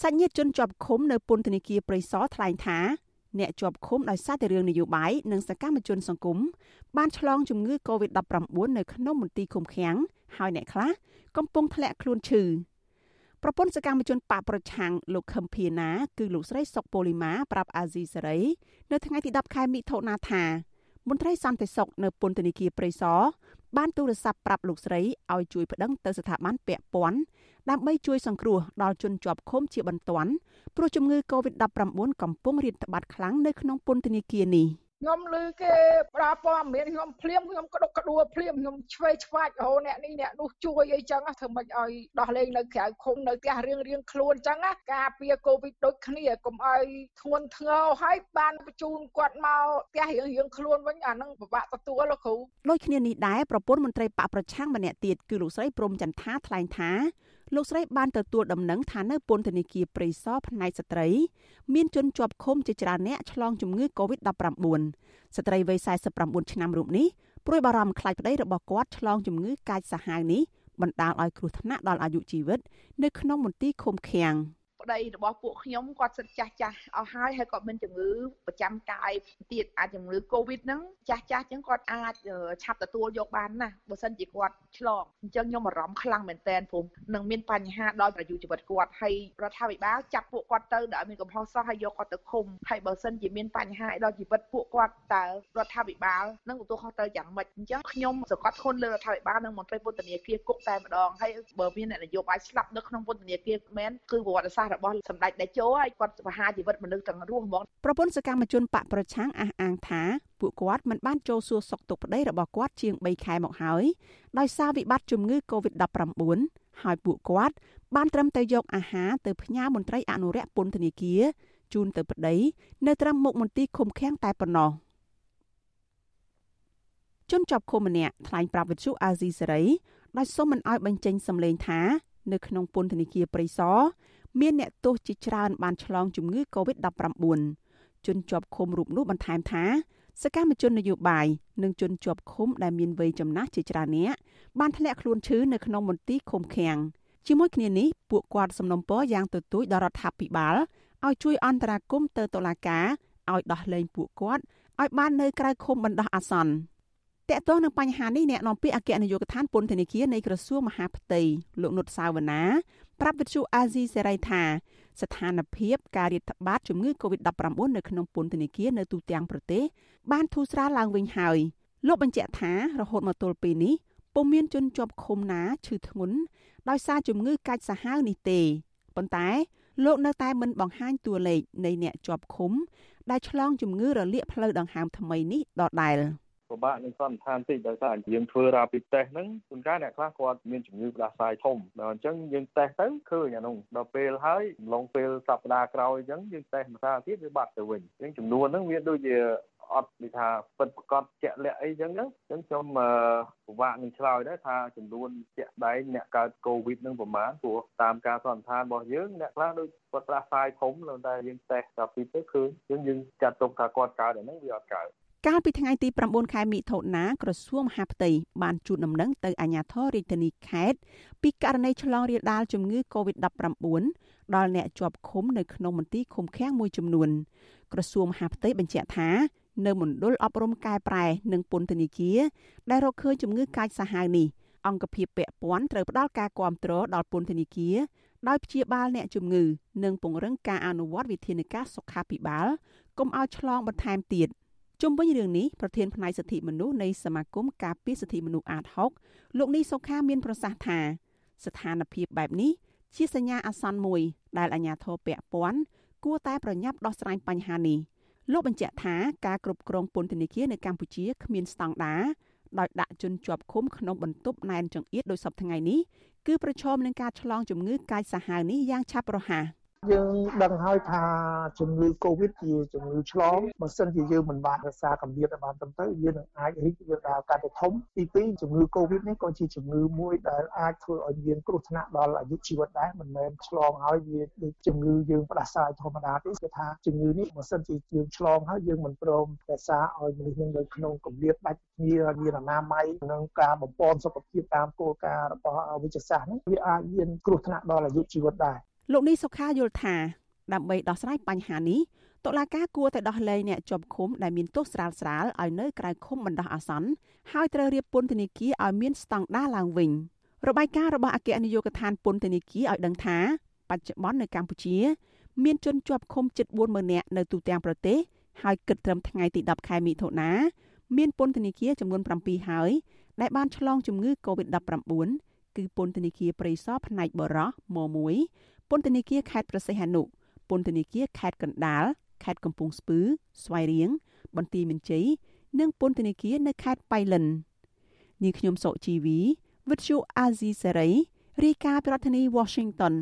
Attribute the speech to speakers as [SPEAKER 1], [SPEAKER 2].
[SPEAKER 1] សាច់ញាតិជនជាប់ឃុំនៅពន្ធនាគារព្រៃសរថ្លែងថាអ្នកជាប់ឃុំដោយសារតែរឿងនយោបាយនិងសកម្មជនសង្គមបានឆ្លងជំងឺ Covid-19 នៅក្នុងមន្ទីរឃុំឃាំងហើយអ្នកខ្លះកំពុងធ្លាក់ខ្លួនឈឺប្រពន្ធសកម្មជនបកប្រឆាំងលោកខឹមភៀណាគឺលោកស្រីសុកប៉ូលីម៉ាប្រាប់អាស៊ីសេរីនៅថ្ងៃទី10ខែមិថុនាថាមន្ត្រីសន្តិសុខនៅពន្ធនាគារព្រៃសរបានទូរស័ព្ទប្រាប់លោកស្រីឲ្យជួយប្តឹងទៅស្ថាប័នពាក់ព័ន្ធ ដើម្បីជួយសង្គ្រោះដល់ជនជាប់ឃុំជាបន្ទាន់ព្រោះជំងឺ Covid-19 កំពុងរាតត្បាតខ្លាំងនៅក្នុងពន្ធនាគារនេះ។
[SPEAKER 2] ខ្ញុំឮគេប្រើព័ត៌មានខ្ញុំភ្លាមខ្ញុំក្តុកក្តួលភ្លាមខ្ញុំឆ្វេងឆ្វាច់រហូតអ្នកនេះអ្នកនោះជួយអីចឹងធ្វើម៉េចឲ្យដោះលែងនៅក្រៅឃុំនៅផ្ទះរៀងរៀងខ្លួនចឹងណាការពារកូវីដដូចគ្នាកុំឲ្យធ្ងន់ធ្ងរហើយបានបញ្ជូនគាត់មកផ្ទះរៀងរៀងខ្លួនវិញអានឹងពិបាកទទួលលោកគ្រូ
[SPEAKER 1] ដូចគ្នានេះដែរប្រពន្ធមន្ត្រីបកប្រឆាំងម្នាក់ទៀតគឺលោកស្រីព្រំចន្ទថាថ្លែងថា លោកស្រីបានទទួលដំណឹងថានៅពន្ធនាគារព្រៃសរផ្នែកស្ត្រី មានជនជាប់ឃុំជាច្រើនអ្នកឆ្លងជំងឺ Covid-19 ស្ត្រីវ័យ49ឆ្នាំរូបនេះព្រួយបារម្ភខ្លាចប្តីរបស់គាត់ឆ្លងជំងឺកាចសាហាវនេះបណ្ដាលឲ្យគ្រោះថ្នាក់ដល់អាយុជីវិត នៅក្នុងមន្ទីរឃុំឃាំង។
[SPEAKER 3] ប្តីរបស់ពួកខ្ញុំគាត់សិតចាស់ចាស់អស់ហើយហើយគាត់មានជំងឺប្រចាំកាយទៀតអាចជំងឺ Covid ហ្នឹងចាស់ចាស់អញ្ចឹងគាត់អាចឆាប់ទទួលយកបានណាបើសិនជាគាត់ឆ្លងអញ្ចឹងខ្ញុំអារម្មណ៍ខ្លាំងមែនតើព្រោះនឹងមានបញ្ហាដល់អាយុជីវិតគាត់ហើយរដ្ឋាភិបាលចាប់ពួកគាត់ទៅដែលមានកំហុសសោះហើយយកគាត់ទៅឃុំហើយបើសិនជាមានបញ្ហាដល់ជីវិតពួកគាត់តើរដ្ឋាភិបាលនឹងទទួលខុសត្រូវយ៉ាងម៉េចអញ្ចឹងខ្ញុំសង្កត់ធ្ងន់លើរដ្ឋាភិបាលនិងមន្ត្រីពន្ធនាគារគុកតែម្ដងហើយបើមានអ្នកនយោបាយស្លាប់នៅក្នុងពន្ធនាគារមែនគឺប្រវត្តិសាស្ត្ររបស់សម្ដេចតេជោហើយគាត់បហាជីវិតមនុស្សទាំងរស់ហ្មង
[SPEAKER 1] ប្រពន្ធសកម្មជនបកប្រឆាំងអះអាងថាពួកគាត់មិនបានចូលសួរសុខទុក្ខប្តីរបស់គាត់ជាង3ខែមកហើយដោយសារវិបត្តិជំងឺ Covid-19 ហើយពួកគាត់បានត្រឹមតែយកអាហារទៅផ្ញើមន្ត្រីអនុរិយពន្ធនាគារជូនទៅប្តីនៅត្រឹមមុខមន្ទីរឃុំឃាំងតែប៉ុណ្ណោះជនជាប់ឃុំម្នាក់ថ្លែងប្រាប់វិទ្យុអាស៊ីសេរីដោយសុំមិនអោយបញ្ចេញសម្លេងថា នៅក្នុងពន្ធនាគារព្រៃសរ មានអ្នកទោសជាច្រើនបានឆ្លងជំងឺ Covid-19 ជនជាប់ឃុំរូបនោះបន្ថែមថាសកម្មជននយោបាយនិងជនជាប់ឃុំដែលមានវ័យចំណាស់ជាច្រើនអ្នកបានធ្លាក់ខ្លួនឈឺនៅក្នុងមន្ទីរឃុំឃាំងជាមួយគ្នានេះពួកគាត់សំណូមពរយ៉ាងទទូចដល់រដ្ឋាភិបាលឲ្យជួយអន្តរាគមន៍ទៅតុលាការឲ្យដោះលែងពួកគាត់ឲ្យបាននៅក្រៅឃុំបណ្ដោះអាសន្ន តកតងនឹងបញ្ហានេះអ្នកនាំពាក្យអគ្គនាយកដ្ឋានពន្ធនាគារនៃក្រសួងមហាផ្ទៃលោកនុតសាវណ្ណាប្រាប់វិទ្យុអាស៊ីសេរីថាស្ថានភាពការរាតត្បាតជំងឺ Covid-19 នៅក្នុងពន្ធនាគារនៅទូទាំងប្រទេសបានធូរស្រាលឡើងវិញហើយលោកបញ្ជាក់ថារហូតមកទល់ពេលនេះពុំមានជនជាប់ឃុំណាឈឺធ្ងន់ដោយសារជំងឺកាចសាហាវនេះទេប៉ុន្តែលោកនៅតែមិនបង្ហាញតួលេខនៃអ្នកជាប់ឃុំដែលឆ្លងជំងឺរលាកផ្លូវដង្ហើមថ្មីនេះដដែល។
[SPEAKER 4] ពិបាកនឹងសន្និដ្ឋានតិចដោយសារយើងធ្វើ rapid test ហ្នឹងជួនកាលអ្នកខ្លះគាត់មានជំងឺផ្ដាសាយធំដល់អញ្ចឹងយើងតេស្តទៅឃើញអានោះដល់ពេលហើយឡងពេលសប្តាហ៍ក្រោយអញ្ចឹងយើងតេស្តម្ដងទៀតវាបាត់ទៅវិញអញ្ចឹងចំនួនហ្នឹងវាដូចជាអត់និយាយថាពិតប្រកបជាក់លាក់អីចឹងហ្នឹងអញ្ចឹងខ្ញុំពិបាកនឹងឆ្លើយដែរថាចំនួនជាក់ដែងអ្នកកើតកូវីដនឹងប្រមាណព្រោះតាមការសន្និដ្ឋានរបស់យើងអ្នកខ្លះដូចគាត់ប្រាស្រ័យធំតែយើងតេស្តដល់ពីទៅឃើញយើងយើងចាត់ទុកថាគាត់កើតអាហ្នឹងវាអត់កើត
[SPEAKER 1] កាលពីថ្ងៃទី9ខែមិថុនាក្រសួងមហាផ្ទៃបានជូនដំណឹងទៅអាជ្ញាធររាជធានីខេត្តពីករណីឆ្លងរាលដាលជំងឺ Covid-19 ដល់អ្នកជាប់ឃុំនៅក្នុងមន្ទីរឃុំឃាំងមួយចំនួនក្រសួងមហាផ្ទៃបញ្ជាក់ថានៅមណ្ឌលអប់រំកែប្រែនិងពន្ធនាគារដែលរកឃើញជំងឺកាចសាហាវនេះអង្គភាពពាក់ព័ន្ធត្រូវផ្ដល់ការគាំទ្រដល់ពន្ធនាគារដោយព្យាបាលអ្នកជំងឺ និងពង្រឹងការអនុវត្តវិធានការសុខាភិបាលកុំឲ្យឆ្លងបន្ថែមទៀត។ ជុំវិញរឿងនេះប្រធានផ្នែកសិទ្ធិមនុស្សនៃសមាគមការពារសិទ្ធិមនុស្សអាត6លោកនេះសុខាមានប្រសាសន៍ថា ស្ថានភាពបែបនេះជាសញ្ញាអាសន្នមួយ ដែលអាជ្ញាធរពាក់ព័ន្ធគួរតែប្រញាប់ដោះស្រាយបញ្ហានេះលោកបញ្ជាក់ថាការគ្រប់គ្រងពន្ធនាគារនៅកម្ពុជាគ្មានស្តង់ដារដោយដាក់ជនជាប់ឃុំក្នុងបន្ទប់ណែនចង្អៀតដោយសពថ្ងៃនេះគឺប្រឈមនឹងការឆ្លងជំងឺកាចសាហាវនេះយ៉ាងឆាប់រហ័ស
[SPEAKER 5] យើងដឹងហើយថាជំងឺ Covid ជាជំងឺឆ្លងបើសិនជាយើងមិនបានរក្សាកម្រិតឲ្យបានត្រឹមត្រូវវានឹងអាចរីករាលដាលកាន់តែធំទី2ជំងឺ Covid នេះក៏ជាជំងឺមួយដែលអាចធ្វើឲ្យមានគ្រោះថ្នាក់ដល់អាយុជីវិតដែរមិនមែនឆ្លងហើយវាដូចជំងឺយើងផ្ដាសាយធម្មតាទេគឺថាជំងឺនេះបើសិនជាយើងឆ្លងហើយយើងមិនព្រមរក្សាឲ្យមនុស្សនឹងនៅក្នុងកម្រិតដាច់គ្នាមានអនាម័យនិងការបំពន់សុខភាពតាមគោលការណ៍របស់វិទ្យាសាស្ត្រនេះវាអាចមានគ្រោះថ្នាក់ដល់អាយុជីវិតដែរ
[SPEAKER 1] លោកនេះសុខាយល់ថាដើម្បីដោះស្រាយបញ្ហានេះតុលាការគួរតែដោះលែងអ្នកជាប់ឃុំដែលមានទោសស្រាលស្រាលឲ្យនៅក្រៅឃុំបណ្ដោះអាសន្នហើយត្រូវរៀបពន្ធនាគារឲ្យមានស្តង់ដារឡើងវិញរបាយការណ៍របស់អគ្គនាយកដ្ឋានពន្ធនាគារឲ្យដឹងថាបច្ចុប្បន្ននៅកម្ពុជា មានជនជាប់ឃុំជិត40000នាក់នៅទូទាំងប្រទេសហើយគិតត្រឹមថ្ងៃទី10ខែមិថុនាមានពន្ធនាគារចំនួន7ហើយដែលបានឆ្លងជំងឺ Covid-19 គឺពន្ធនាគារព្រៃសរផ្នែកបរោះម1 ពន្ធនាគារខេត្តប្រសិទ្ធនុពន្ធនាគារខេត្តកណ្ដាលខេត្តកំពង់ស្ពឺស្វាយរៀងបន្ទាយមានជ័យនិងពន្ធនាគារនៅខេត្តបៃលិននាងខ្ញុំសុជីវីវិទ្យុអាស៊ីសេរីរាយការណ៍ពីរដ្ឋធានី Washington